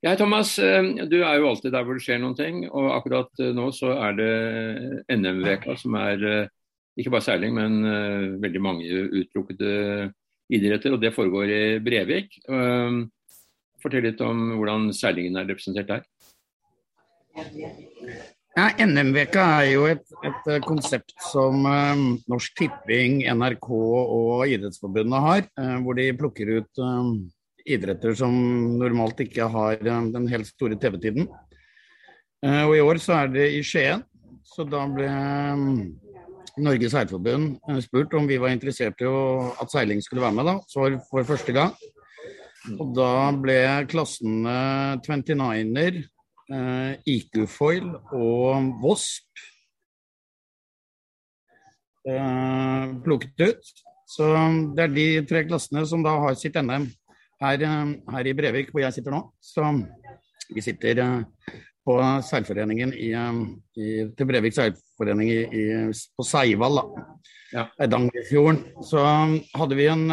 Ja, Thomas, du er jo alltid der hvor det skjer noen ting. Og akkurat nå så er det NM-veka som er ikke bare seiling, men veldig mange uttrukkede idretter. Og det foregår i Brevik. Fortell litt om hvordan seilingen er representert der. Ja, NM-veka er jo et, et, konsept som eh, Norsk Tipping, NRK og Idrettsforbundet har. Eh, hvor de plukker ut um, idretter som normalt ikke har um, den helt store TV-tiden. Uh, og i år så er det i Skien. Så da ble Norges Seilforbund spurt om vi var interessert i at seiling skulle være med, da. Så for første gang. Og da ble klassene 29-er eh, IQ-foil og eh, plukket ut. Så det er de tre klassene som da har sitt NM her, eh, her i Brevik, hvor jeg sitter nå. Så vi sitter eh, på seilforeningen i, eh, i, til Brevik seilforening i, på Seivall, da. Ja. Eidangerfjorden. Så hadde vi en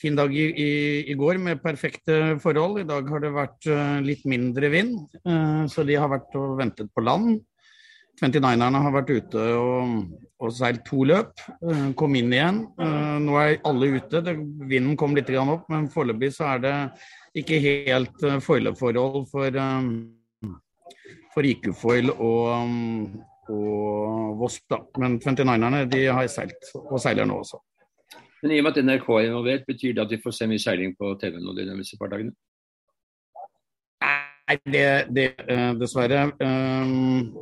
fin dag i, i, i, går med perfekte forhold. I dag har det vært uh, litt mindre vind, uh, så de har vært og ventet på land. 29erne har vært ute og, og seilt to løp, uh, kom inn igjen. nå er alle ute, vinden kom litt opp, men foreløpig så er det ikke helt uh, foileforhold for, for IQ-foil og, um, og Vosp, Da. Men 29erne de har seilt, og seiler nå også. Men i og med at NRK er involvert, betyr det at vi får se mye seiling på TV nå de nærmeste par dagene? Nei, det, det uh, dessverre. Um,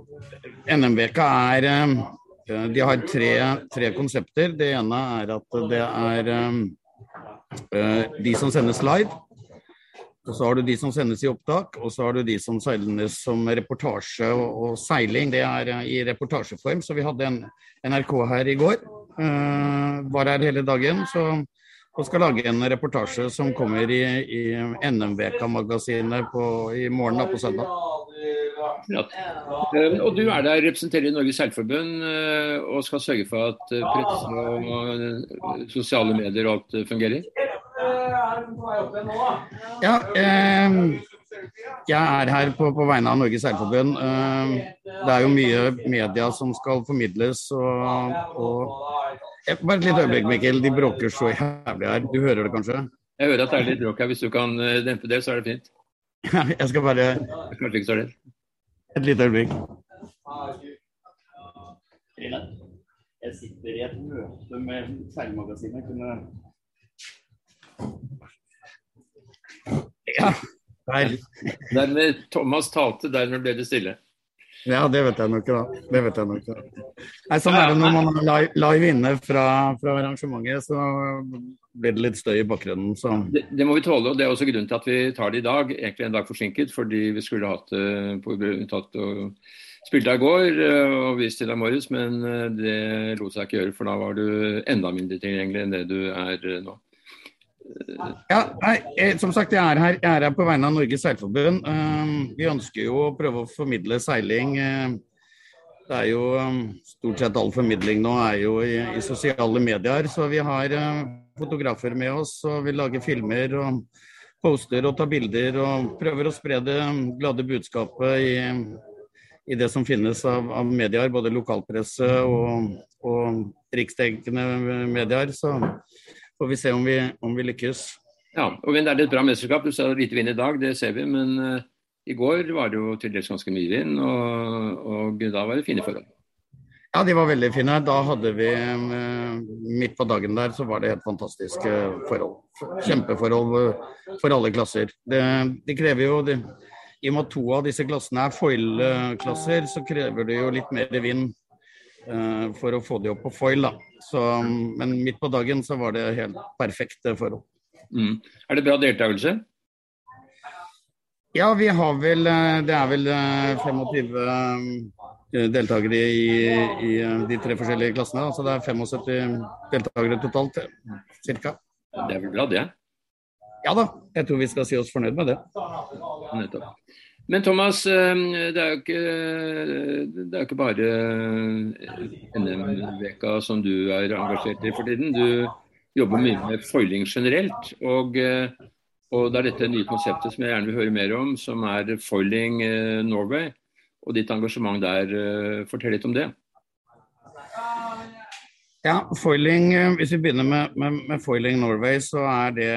NM-veka er um, De har tre, tre, konsepter. Det ene er at det er de som sendes live. Og så har du de som sendes i opptak, og så har du de som sendes som reportasje og, og seiling. Det er i reportasjeform. Så vi hadde en NRK her i går Uh, var her hele dagen. Så, og skal lage en reportasje som kommer i, i NM-Veka-magasinet i morgen, da, på søndag. Ja. Uh, og du er der, representerer Norges Seilforbund uh, og skal sørge for at presse og sosiale medier og alt fungerer? Ja, jeg er her på, på vegne av Norges Seilforbund. det er jo mye media som skal formidles. og, og bare et lite øyeblikk, Mikkel. De bråker så jævlig her. Du hører det kanskje? Jeg hører at det er litt bråk her. Hvis du kan eh, dempe det, så er det fint. jeg skal bare Kanskje ikke så lett. Et lite øyeblikk. Jeg sitter i et møte med seilmagasinet. Kunne Ja. Der. Dermed Thomas talte, dermed ble det stille. Ja, det vet jeg nok, da. Det vet jeg nok. da. Nei, sånn er det når man er live, inne fra, fra, arrangementet, så blir det litt støy i bakgrunnen. Så. Det, det, må vi tåle, og det er også grunnen til at vi tar det i dag. Egentlig en dag forsinket, fordi vi skulle hatt det på tatt og spilt i går eh, og vist til deg morges, men eh, det lot seg ikke gjøre, for da var du enda mindre tilgjengelig enn det du er eh, nå. Ja, nei, Som sagt, jeg er, her, jeg er her på vegne av Norges Seilforbund. Um, vi ønsker jo å prøve å formidle seiling. Uh, det er jo um, Stort sett all formidling nå er jo i, i sosiale medier. Så vi har uh, fotografer med oss, og vi lager filmer og poster og tar bilder. Og prøver å spre det glade budskapet i, i det som finnes av, av medier, både lokalpresse og, og riksdekkende medier. Så får vi se om vi, om vi lykkes. Ja, og Det er et bra mesterskap. Du sa lite vind i dag, det ser vi. Men uh, i går var det jo til dels ganske mye vind, og, og, da var det fine forhold. Ja, de var veldig fine. Da hadde vi uh, Midt på dagen der så var det helt fantastiske forhold. Kjempeforhold for alle klasser. Det, de krever jo de, I og med at to av disse klassene er foil-klasser, så krever det jo litt mer vind uh, for å få de opp på foil. da. Så, men midt på dagen så var det helt perfekte forhold. Mm. Er det bra deltakelse? Ja, vi har vel eh, Det er vel 25 eh, deltakere i, i de tre forskjellige klassene. Altså det er 75 deltakere totalt, ca. Det er vel bra, det? Ja da, jeg tror vi skal si oss fornøyd med det. Nettopp. Men Thomas, eh, det er jo ikke, er ikke bare eh, NM-veka som du er engasjert i for tiden. Du jobber mye med foiling generelt. Og eh, Og det er dette nye konseptet som jeg gjerne vil høre mer om, som er Foiling Norway. Og ditt engasjement der. Fortell litt om det. Ja, foiling, Hvis vi begynner med, med, med Foiling Norway, så er det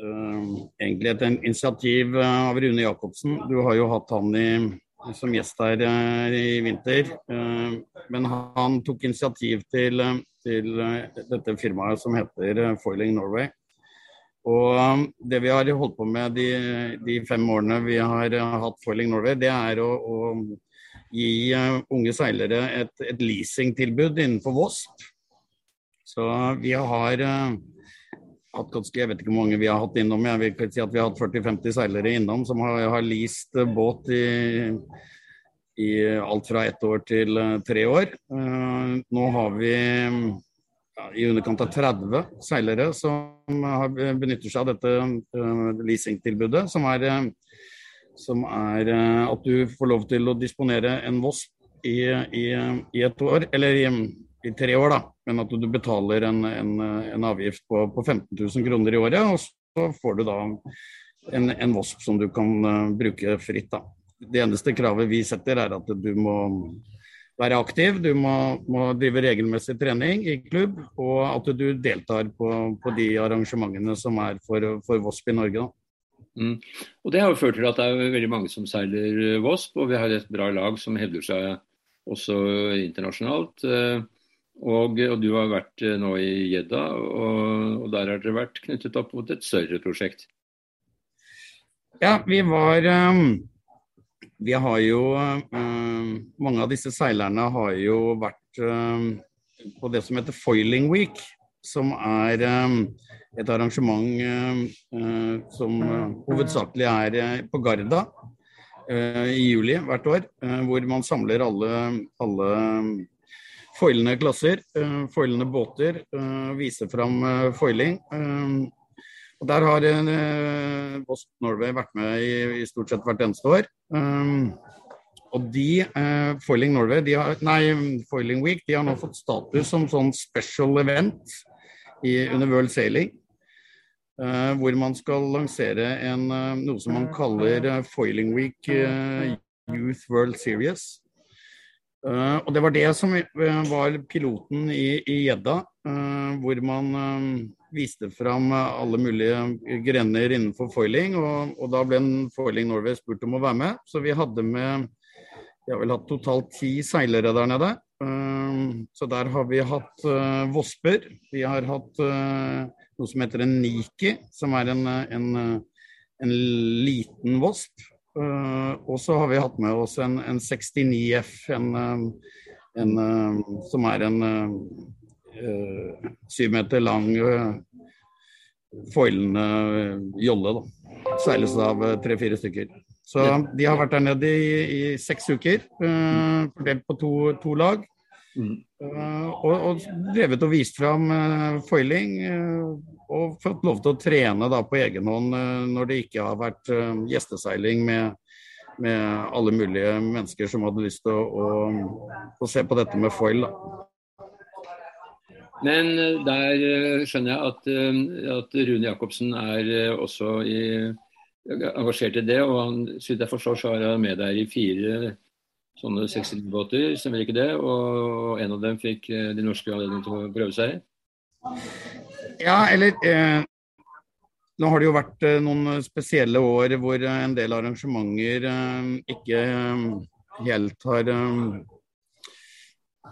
egentlig et initiativ av Rune Jacobsen. Du har jo hatt han i, som gjest her uh, i vinter. Uh, men han tok initiativ til, til dette firmaet som heter Foiling Norway. Og um, det vi har holdt på med de, de fem årene vi har hatt Foiling Norway, det er å, å gi unge seilere et, et leasingtilbud innenfor VOSP. Så vi har hatt ganske, jeg vet ikke hvor mange vi har hatt innom, jeg vil si at vi har hatt 40-50 seilere innom som har, har least båt i, i, alt fra ett år til tre år. Nå har vi i underkant av 30 seilere som benytter seg av dette leasingtilbudet, som er, som er at du får lov til å disponere en Vosp i, i, i et år, eller i, i, tre år, da. Men at du betaler en, en, en avgift på, på, 15 000 kroner i året, og så får du da en, en VOSP som du kan bruke fritt. da. Det eneste kravet vi setter, er at du må være aktiv, du må, må, drive regelmessig trening i klubb, og at du deltar på, på de arrangementene som er for, for VOSP i Norge. Mm. Og Det har jo ført til at det er veldig mange som seiler VOSP, og vi har et bra lag som hevder seg også internasjonalt. Og, og du har vært eh, nå i Jedda, og, og, der har dere vært knyttet opp mot et større prosjekt. Ja, vi var um vi har jo um, Mange av disse seilerne har jo vært um, på det som heter Foiling Week, som er et arrangement som hovedsakelig er på Garda i juli hvert år. hvor man samler alle, alle foilende klasser, foilende båter, viser fram foiling. Og Der har eh, Post Norway vært med i, i, stort sett hvert eneste år. Og de, eh, Foiling Norway, de har, nei, Foiling Week, de har nå fått status som sånn special event i, under World Sailing. Uh, hvor man skal lansere en, uh, noe som man kaller uh, Foiling Week Youth World Series. Og Det var det som var piloten i Gjedda, hvor man viste fram alle mulige grener innenfor foiling. Og, og da ble Foiling Norway spurt om å være med. Så vi hadde med Vi har vel hatt totalt ti seilere der nede. Uh, så der har vi hatt uh, Vosper. Vi har hatt uh, noe som heter en Niki, som er en, en, en liten Vosp. Og så har vi hatt med oss en, en 69F, som er en Eh, syv meter lang eh, foilende jolle. da. Seiles av eh, tre-fire stykker. Så de har vært der nede i, i seks uker, uh, fordelt på to, to lag. Mm. Uh, og, og, drevet og vist fram uh, foiling. Og fått lov til å trene da, på egen hånd når det ikke har vært gjesteseiling med, med, alle mulige mennesker som hadde lyst til å, å, å se på dette med foil. Da. Men eh, der eh, skjønner jeg at, eh, at Rune Jacobsen er også i, engasjert i det. Og han, så jeg forstår, så er han med der i fire sånne 69-båter, stemmer ikke det? Og en av dem fikk de norske anledning til å prøve seg? Ja, eller eh, Nå har det jo vært eh, noen spesielle år hvor en del arrangementer eh, ikke helt har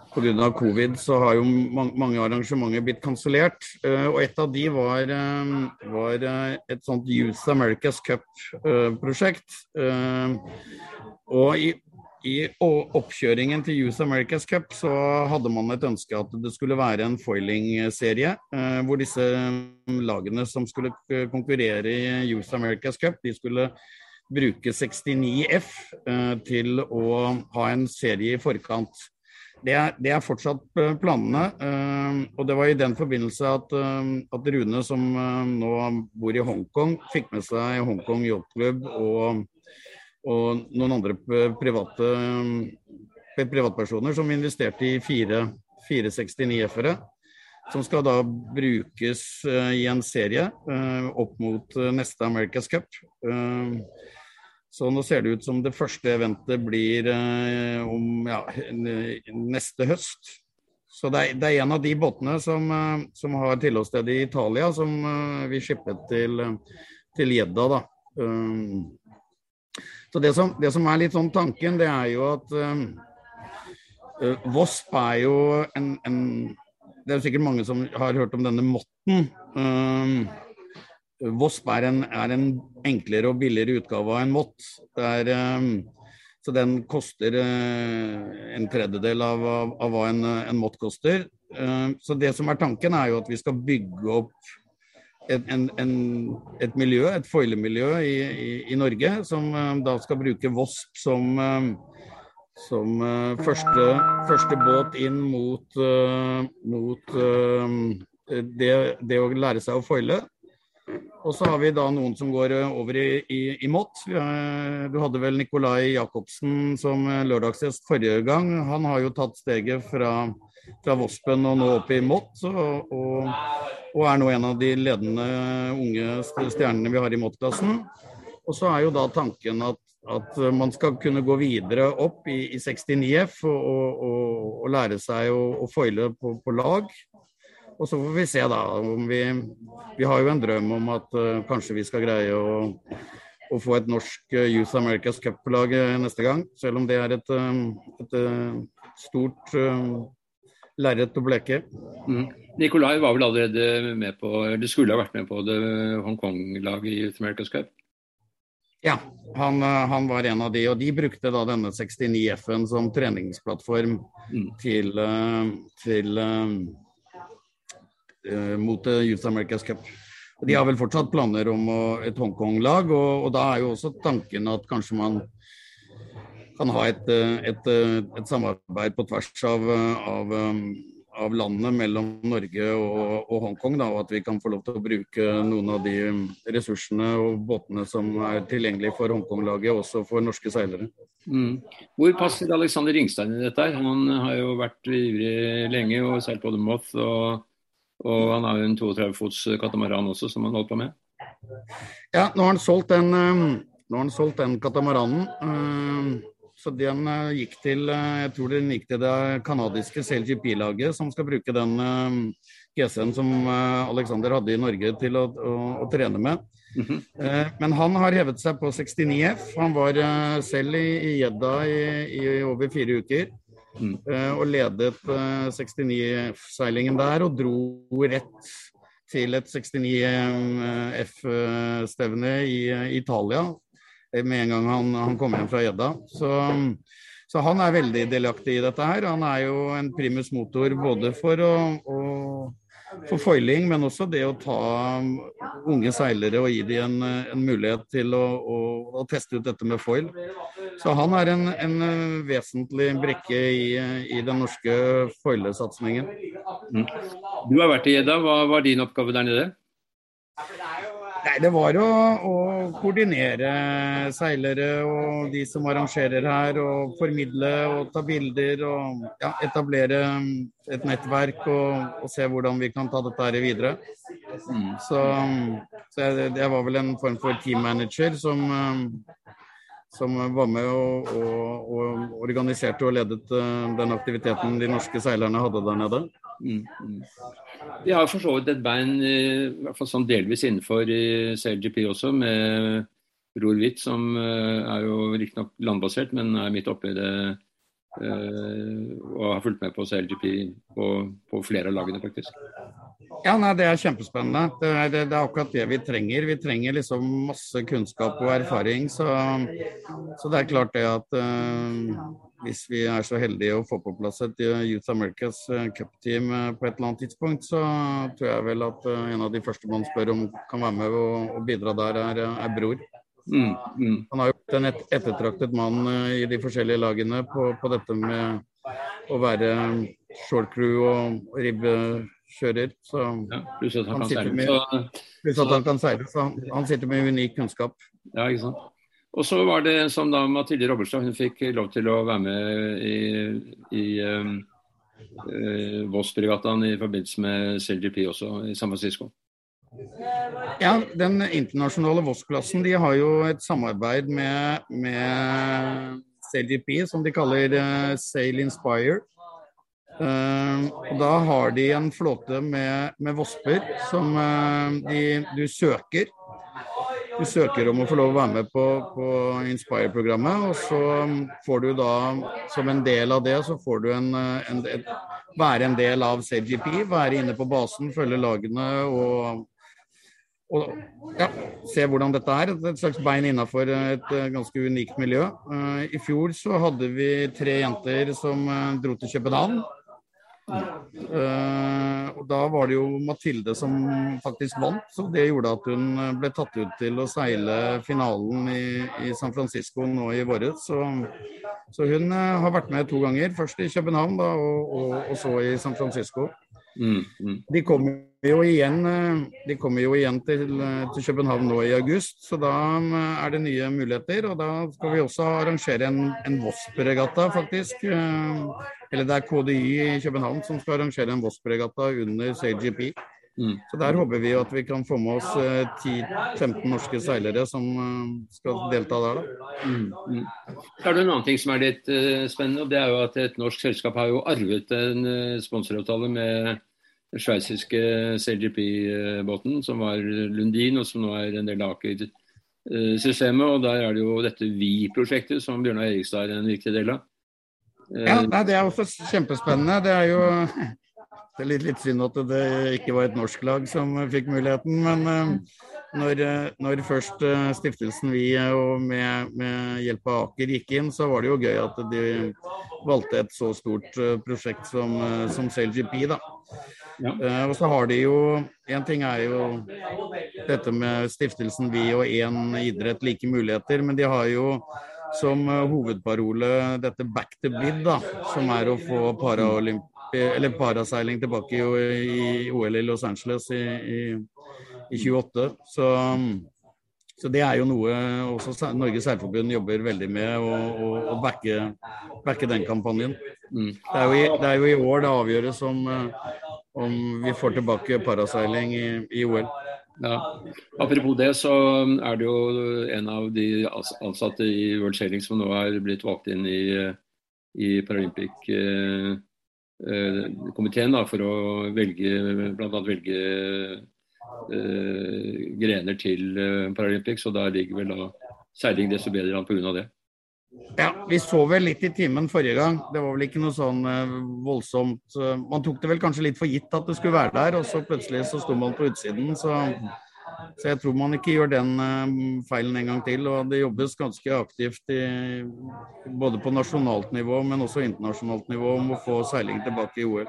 Pga. covid så har jo mange arrangementer blitt kansellert. Eh, og et av de var, eh, var eh, et sånt Youth America's Cup-prosjekt. Og i, i, oppkjøringen til Youth America's Cup så hadde man et ønske at det skulle være en foiling-serie. Hvor disse lagene som skulle konkurrere i Youth America's Cup, de skulle bruke 69F til å ha en serie i forkant. Det er, det er, fortsatt eh, planene. Og det var i den forbindelse at, at Rune, som nå bor i Hongkong, fikk med seg Hongkong Yachtklubb og, og, noen andre private privatpersoner som investerte i fire, fire 69-ere. som skal da brukes i en serie opp mot neste America's Cup. Så nå ser det ut som det første eventet blir om ja, neste høst. Så det er, det er, en av de båtene som, som har tilholdssted i Italia, som vi skippet til, til Jedda. da. Så det som, det som, er litt sånn tanken, det er jo at uh, Vosp er jo en, en, Det er sikkert mange som har hørt om denne Motten. Um, Vosp er en, er en, enklere og billigere utgave av en Mott. Um, så den koster uh, en tredjedel av, av, av hva en, en Mott koster. Uh, så det som er tanken, er jo at vi skal bygge opp en, en, et miljø, et foilemiljø i, i, i, Norge, som uh, da skal bruke Vosp som, uh, som uh, første, første, båt inn mot, mot det, det, å lære seg å foile. Og så har vi da noen som går over i, i, i Mott. Du hadde vel Nikolai Jacobsen som lørdagsgjest forrige gang. Han har jo tatt steget fra, fra Vospen og nå opp i Mott. Og, og og er nå en av de ledende unge stjernene vi har i Mott-klassen. Og så er jo da tanken at, at, man skal kunne gå videre opp i, i 69F og, og, lære seg å, å foile på, på, lag. Og så får vi se, da. om Vi, vi har jo en drøm om at uh, kanskje vi skal greie å, å få et norsk uh, Youth America's Cup-lag uh, neste gang. Selv om det er et, et stort lerret å bleke. Mm. Nikolai var vel allerede med på, eller skulle ha vært med på det Hongkong-laget i Youth America's Cup? Ja, han, eh, han, var en av de, og de brukte da denne 69F-en som treningsplattform mm. til, eh, til uh, mot Youth America's Cup. De har vel fortsatt planer om et Hongkong-lag, og, og, da er jo også tanken at kanskje man kan ha et, eh, et, eh, et samarbeid på tvers av, av, eh, av landet mellom Norge og, og Hongkong. Da, og at vi kan få lov til å bruke noen av de ressursene og båtene som er tilgjengelige for Hongkong-laget, også for norske seilere. Mm. Hvor passer Alexander Ringstein i dette? Han har jo vært ivrig lenge og seilt både Moth og, og han har jo en 32 fots katamaran også som han holdt på med. Ja, nå har han solgt den, nå har han solgt den katamaranen. Så den uh, gikk til uh, jeg tror den gikk til det canadiske CLGP-laget, som skal bruke den eh, GC-en som Alexander hadde i Norge til å, å, å trene med. Mm -hmm. men han har hevet seg på 69F. Han var selv i Gjedda i, i, over fire uker. Mm. og ledet 69F-seilingen der, og dro rett til et 69F-stevne i Italia med en gang han, han kom hjem fra gjedda. Så, så, han er veldig delaktig i dette her. Han er jo en primus motor både for å, å for foiling, men også det å ta unge seilere og gi dem en, en mulighet til å, å, å, teste ut dette med foil. Så han er en, en vesentlig brikke i, i, den norske foilesatsingen. Mm. Du har vært i gjedda. Hva var din oppgave der nede? Nei, Det var å, å, koordinere seilere og de som arrangerer her, og formidle og ta bilder. Og ja, etablere et nettverk og, og, se hvordan vi kan ta dette her videre. Mm. Så, så jeg, jeg, var vel en form for team manager som, som var med og, og, og organiserte og ledet eh, den aktiviteten de norske seilerne hadde der nede. Mm, mm. Vi har for så vidt et bein, i hvert fall sånn delvis innenfor CLGP også, med Bror Hvitt, som eh, er jo riktignok landbasert, men er midt oppi det eh, og har fulgt med på CLGP på, på flere av lagene, faktisk. Ja, nei, Det er kjempespennende. Det er, det, det er, akkurat det vi trenger. Vi trenger liksom masse kunnskap og erfaring. Så, så det er klart det at uh, hvis vi er så heldige å få på plass et eh, Youth Americas cupteam Cup-team eh, på et eller annet tidspunkt, så tror jeg vel at en av de første man spør om kan være med og, bidra der, er, er Bror. Mm, mm. Han har jo vært en et, ettertraktet mann i de forskjellige lagene på, på dette med å være short crew og ribbekjører. Så ja, pluss at han, han, kan seile. Med, han kan seile. Så han, han sitter med unik kunnskap. Ja, ikke sant. Og så var det som da Mathilde Robberstad, hun fikk lov til å være med i, i, um, uh, Voss-fregattaen i forbindelse med CLGP også i San Francisco. Ja, Den internasjonale Voss-klassen de har jo et samarbeid med, med CLGP, som de kaller uh, Sail Inspire. Uh, og Da har de en flåte med, med Vosper som uh, de, du søker. Du søker om å få lov å være med på, på Inspire-programmet, og så får du da, som en del av det, så får du en, en, en, være en del av CGP. Være inne på basen, følge lagene og og ja, se hvordan dette er. Et slags bein innafor et eh, ganske unikt miljø. Uh, I fjor så hadde vi tre jenter som uh, dro til København. Uh, og Da var det jo Mathilde som faktisk vant, så det gjorde at hun ble tatt ut til å seile finalen i, i San Francisco nå i våres. Så, så, hun har vært med to ganger. Først i København da, og, og, og så i San Francisco. Mm, mm. De kommer jo igjen, eh, de kommer jo igjen til, eh, til, København nå i august, så da eh, er det nye muligheter. Og da skal vi også arrangere en, en Vosp-regatta, faktisk. Eller det er KDI i København som skal arrangere en Vosp-regatta under CGP. Mm. Så Der håper vi at vi kan få med oss 10-15 norske seilere som skal delta der. da. Mm. Mm. Så er det en annen ting som er litt uh, spennende. og det er jo at Et norsk selskap har jo arvet en uh, sponsoravtale med sveitsiske CGP-båten, som var Lundin, og som nå er en del av Aker-systemet. og Der er det jo dette Vi-prosjektet som Bjørnar Erikstad er en viktig del av. Ja, nei, Det er også kjempespennende. Det er jo det er litt, litt synd at det ikke var et norsk lag som fikk muligheten. Men uh, når, når, først uh, stiftelsen Vi og med, med, hjelp av Aker gikk inn, så var det jo gøy at de valgte et så stort prosjekt som, som SailGP. da. Ja. Uh, og så har de jo En ting er jo dette med stiftelsen Vi og én idrett, like muligheter. Men de har jo som hovedparole dette 'back to bid', da, som er å få eller paraseiling tilbake i, i, OL i Los Angeles i, i, i 28. Så, så, det er jo noe også Norges Seilforbund jobber veldig med, å, å backe, backe, den kampanjen. Mm. Det, er i, det, er jo i, år det avgjøres om uh, om vi får tilbake paraseiling i, i OL. Ja. Apropos det, så er det jo en av de ansatte i World Sailing som nå er blitt valgt inn i, i Paralympic-komiteen eh, for å velge bl.a. velge eh, grener til eh, Paralympics. Og da ligger vel da seiling desto bedre an pga. det. Ja, vi så vel litt i timen forrige gang. Det var vel ikke noe sånn uh, voldsomt Man tok det vel kanskje litt for gitt at det skulle være der, og så plutselig så sto man på utsiden. Så, så jeg tror man ikke gjør den feilen en gang til. Og det jobbes ganske aktivt i, både på nasjonalt nivå, men også internasjonalt nivå om å få seiling tilbake i OL.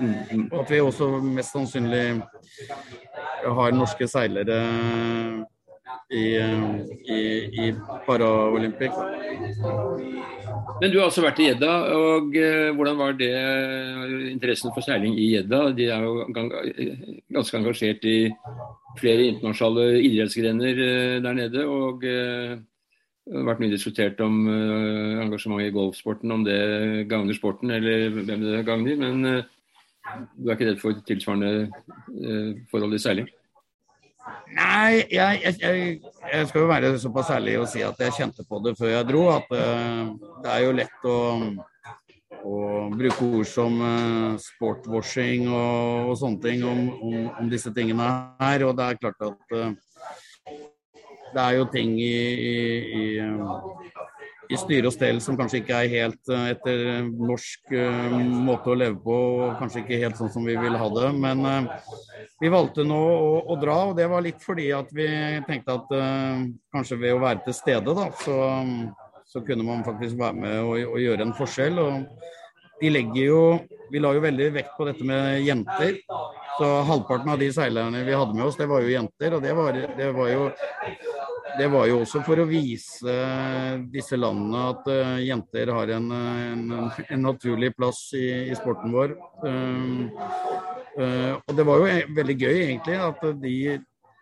Mm. Og at vi også mest sannsynlig har norske seilere i, i, i Paralympic. Men du har altså vært i Jedda, og uh, hvordan var det interessen for seiling i Jedda? De er jo ganske engasjert i flere internasjonale idrettsgrener uh, der nede. og det har vært mye diskutert om engasjementet i golfsporten, om det gagner sporten eller hvem det gagner. Men du er ikke redd for tilsvarende forhold i seiling? Nei, jeg, jeg, jeg, skal jo være såpass ærlig og si at jeg kjente på det før jeg dro. At uh, det er jo lett å, å bruke ord som uh, sportwashing og, og, sånne ting om, om, om, disse tingene her. Og det er klart at det er jo ting i, i, i i styre og stell som kanskje ikke er helt uh, etter norsk uh, måte å leve på, og kanskje ikke helt sånn som vi ville ha det. Men vi valgte nå å, å, dra, og det var litt fordi at vi tenkte at kanskje ved å være til stede, da, så, så kunne man faktisk være med og, og, gjøre en forskjell. og de legger jo, Vi la jo veldig vekt på dette med jenter. Så halvparten av de seilerne vi hadde med oss, det var jo jenter. Og det var, det var jo det var jo også for å vise disse landene at uh, jenter har en, en, en, naturlig plass i, i sporten vår. Uh, uh, og det var jo veldig gøy egentlig at de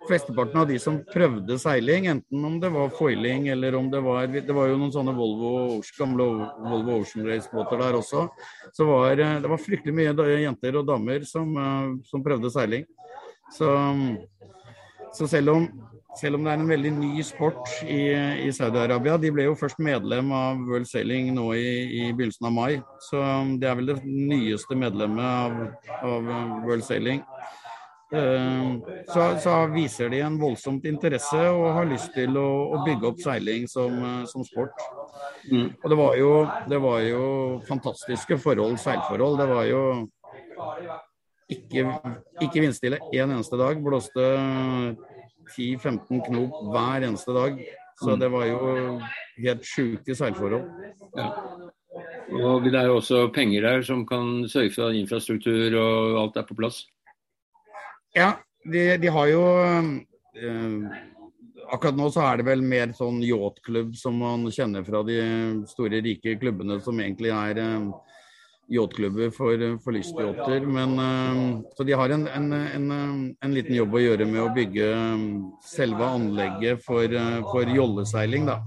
flesteparten av de som prøvde seiling, enten om det var foiling eller om det var Det var jo noen sånne Volvo, gamle Volvo Ocean Race-båter der også. Så var, det var fryktelig mye jenter og damer som, som prøvde seiling. Så, så selv, om, selv, om, det er en veldig ny sport i, i Saudi-Arabia De ble jo først medlem av World Sailing nå i, i, begynnelsen av mai. Så det er vel det nyeste medlemmet av, av World Sailing. Eh, så, så, viser de en voldsomt interesse og har lyst til å, å bygge opp seiling som, eh, som sport. Mm. Og det var, jo, det var, jo, fantastiske forhold, seilforhold. Det var jo ikke, ikke vindstille én eneste dag. Blåste 10-15 knop hver eneste dag. Så mm. det var jo helt sjuke seilforhold. Ja. Og det er jo også penger der som kan sørge for at infrastruktur og alt er på plass? Ja, de, de har jo eh, Akkurat nå så er det vel mer sånn yachtklubb som man kjenner fra de store, rike klubbene som egentlig er eh, yachtklubber for, for lystyachter. Uh, Så de har en, en, en, en, liten jobb å gjøre med å bygge selve anlegget for, for jolleseiling, da.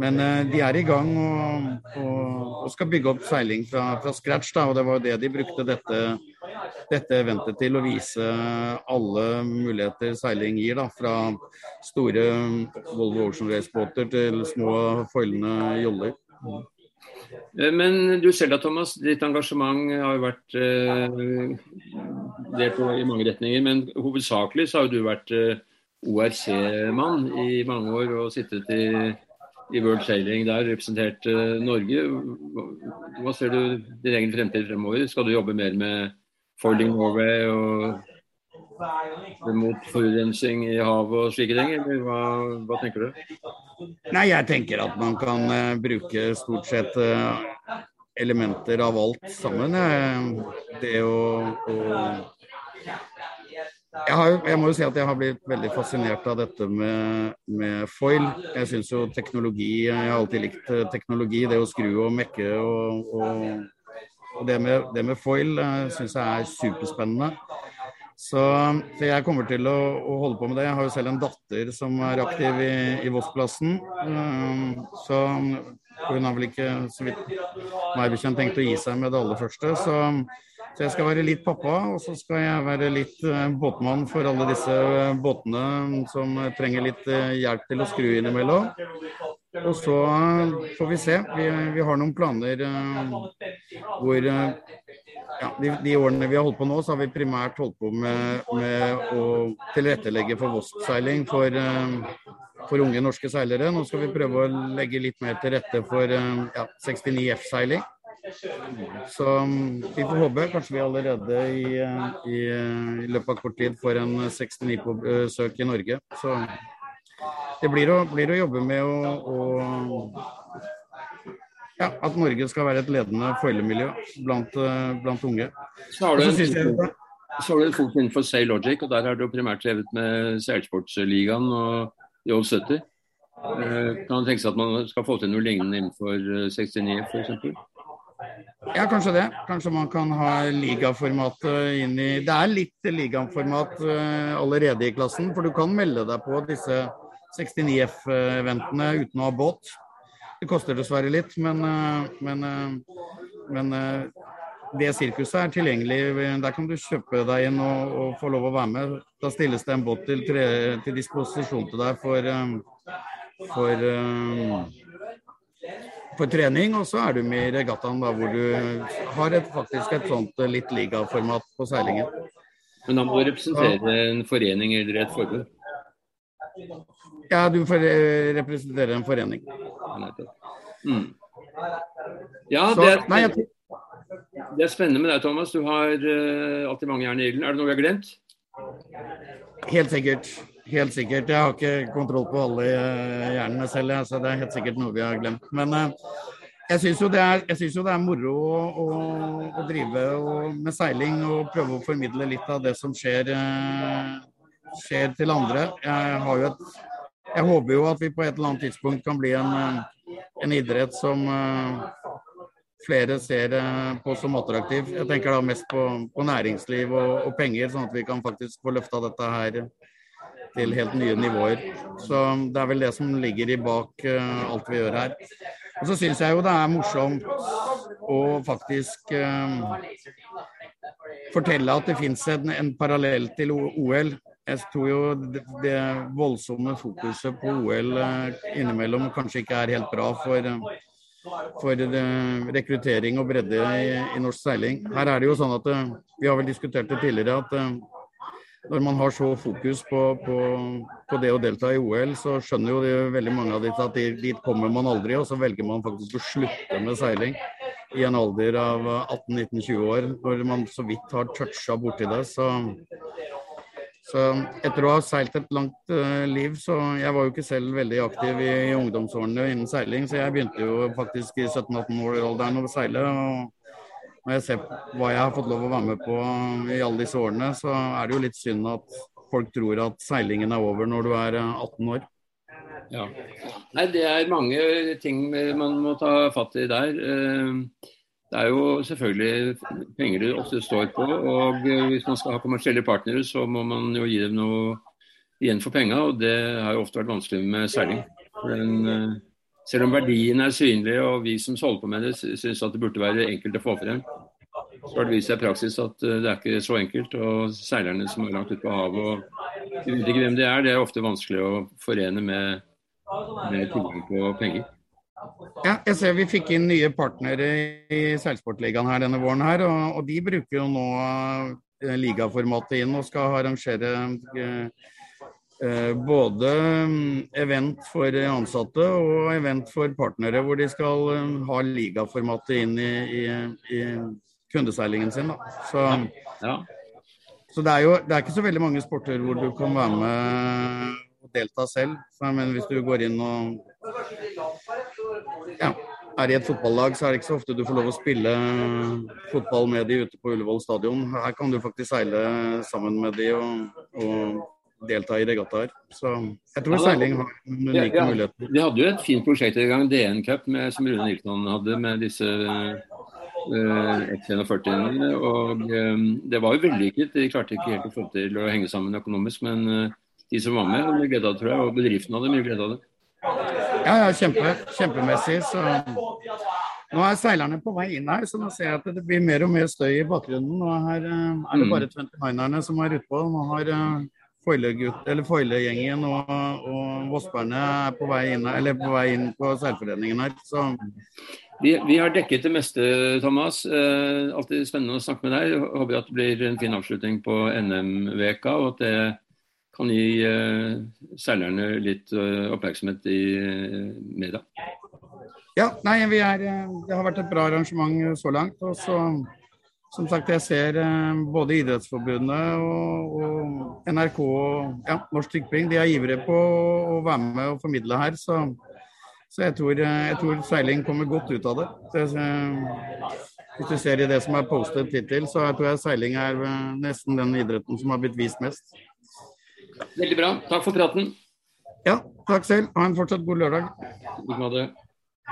Men de er i gang og, og, og, skal bygge opp seiling fra, fra scratch, da. Og det var jo det de brukte dette, dette eventet til, å vise alle muligheter seiling gir, da. Fra store Volvo Ocean Race-båter til små foilende joller. Eh, men du selv da, Thomas. Ditt engasjement har jo vært eh, delt i mange retninger. Men hovedsakelig så har du vært eh, ORC-mann i mange år og sittet i, i World Sailing der, representert Norge. Hva ser du din egen fremtid fremover? Skal du jobbe mer med Folding Norway og mot forurensning i havet og slike ting, eller hva, hva, tenker du? Nei, jeg tenker at man kan uh, bruke stort sett uh, elementer av alt sammen. Uh, det å, jeg, har, jeg, må jo si at jeg har blitt veldig fascinert av dette med, med foil. Jeg syns jo teknologi Jeg har alltid likt teknologi. Det å skru og mekke og, og, og det, med, det med foil syns jeg er superspennende. Så, så, jeg kommer til å, å, holde på med det. Jeg har jo selv en datter som er aktiv i, i Voss-plassen. Um, så hun har vel ikke, så vidt meg bekjent, tenkt å gi seg med det aller første. Så, så, jeg skal være litt pappa, og så skal jeg være litt uh, båtmann for alle disse uh, båtene som trenger litt uh, hjelp til å skru innimellom. Og så får vi se. Vi, vi har noen planer hvor ja, de, de, årene vi har holdt på nå, så har vi primært holdt på med, med å tilrettelegge for Voss-seiling for, uh, for, unge norske seilere. Nå skal vi prøve å legge litt mer til rette for uh, ja, 69 F-seiling. Så um, vi får håpe kanskje vi allerede i, i, i, løpet av kort tid får en 69 på besøk i Norge. Så det blir å, blir å jobbe med å, å ja, at Norge skal være et ledende foreldremiljø blant, eh, blant unge. Så har du en, så har du en fot innenfor Logic, og der har du primært drevet med Seilsportsligaen og Joe 70. Kan kan det tenkes at man skal få til noe lignende innenfor 69 eh, f.eks.? Ja, kanskje det. Kanskje man kan ha ligaformatet inn i Det er litt ligaformat allerede i klassen, for du kan melde deg på disse 69F-eventene uten å ha båt. Det koster dessverre litt, men, eh, men, eh, men eh, det sirkuset er tilgjengelig. Der kan du kjøpe deg inn og, og, få lov å være med. Da stilles det en båt til, til disposisjon til deg for, for, for, trening. Og så er du med i regattaen da, hvor du har et, faktisk et sånt litt ligaformat på seilingen. Men da må du representere en forening eller et forbund? Ja, du får representere en forening. Mm. Ja, det er, nei, jeg... det er, spennende med deg, Thomas. Du har uh, alltid mange jern i ilden. Er det noe vi har glemt? Helt sikkert. Helt sikkert. Jeg har ikke kontroll på alle hjernene selv, så det er helt sikkert noe vi har glemt. Men jeg syns jo, jo, det er moro å, å drive og, med seiling og prøve å formidle litt av det som skjer, skjer til andre. Jeg et jeg håper jo at vi på et eller annet tidspunkt kan bli en, eh, en idrett som uh, flere ser uh, på som attraktiv. Jeg tenker da mest på, på næringsliv og, og, penger, sånn at vi kan faktisk få løfta dette her til helt nye nivåer. Så det er vel det som ligger i bak alt vi gjør her. Og så syns jeg jo det er morsomt å faktisk fortelle at det fins en, en, parallell til OL. Jeg tror jo det, det voldsomme fokuset på OL innimellom kanskje ikke er helt bra for for rekruttering og bredde i, i, norsk seiling. Her er det jo sånn at eh, Vi har vel diskutert det tidligere at eh, når man har så fokus på, på, på, det å delta i OL, så skjønner jo det, veldig mange av disse at dit kommer man aldri, og så velger man faktisk å slutte med seiling i en alder av 18-19-20 år, når man så vidt har toucha borti det. Så så etter å ha seilt et langt uh, liv, så jeg var jo ikke selv veldig aktiv i, i ungdomsårene innen seiling, så jeg begynte jo faktisk i 17-18-årsalderen å seile. og Når jeg ser hva jeg har fått lov å være med på i alle disse årene, så er det jo litt synd at folk tror at seilingen er over når du er 18 eh, år. Ja. Nei, det er mange ting man må ta fatt i der. Uh, det er jo selvfølgelig penger det ofte står på. og Hvis man skal ha kommersielle partnere, så må man jo gi dem noe igjen for penga. Og det har jo ofte vært vanskelig med seiling. Men selv om verdien er synlig og vi som holder på med det syns at det burde være enkelt å få frem, så har det vist seg i praksis at eh, det er ikke så enkelt. Og seilerne som er langt ute på havet og vi vet ikke hvem de er, det er ofte vanskelig å forene med, med tilgang på penger. Ja, jeg ser vi fikk inn nye partnere i Seilsportligaen her denne våren her, og, og de bruker jo nå uh, ligaformatet inn og skal arrangere uh, uh, både mm, event for ansatte og event for partnere, hvor de skal ha ligaformatet inn i, i, i kundeseilingen sin. Da. Så, ja. så det er jo det er ikke så veldig mange sporter hvor du kan være med og delta selv. Men hvis du går inn og ja, er i et fotballag, så er det ikke så ofte du får lov å spille fotball med de ute på Ullevål stadion. Her kan du faktisk seile sammen med de og, og delta i regattaer. Så jeg tror ja, seiling har unike ja, ja. muligheter. De hadde jo et fint prosjekt i gang, DN Cup, med, som Rune Nilton hadde med disse uh, X41-ene. Og um, det var jo vellykket. De klarte ikke helt å få til å henge sammen økonomisk, men uh, de som var med, hadde glede av det, tror jeg. Og bedriften hadde mye glede av det. Ja, ja, kjempe, kjempemessig. Så nå er seilerne på vei inn her, så nå ser jeg at det blir mer og mer støy i bakgrunnen. Og her uh, er det mm. bare 29erne som er utpå. Nå har uh, Foilegjengen og, og Vossbærene er på vei inn, eller på vei inn på seilforeningen her. Så. Vi, vi, har dekket det meste, Thomas. Eh, alltid spennende å snakke med deg. Håper at det blir en fin avslutning på NM-veka, og at det kan gi uh, seilerne litt uh, oppmerksomhet i uh, media. Ja, nei, er, det har vært et bra arrangement så langt. og så som sagt, jeg ser både Idrettsforbundet og, og NRK og ja, Norsk Tipping de er ivrige på å være med og formidle her. Så, så jeg, tror, jeg, tror, seiling kommer godt ut av det. Så, hvis du ser i det som er postet hittil, så jeg tror jeg seiling er nesten den idretten som har blitt vist mest. Veldig bra. Takk for praten. Ja, takk selv. Ha en fortsatt god lørdag. I like måte.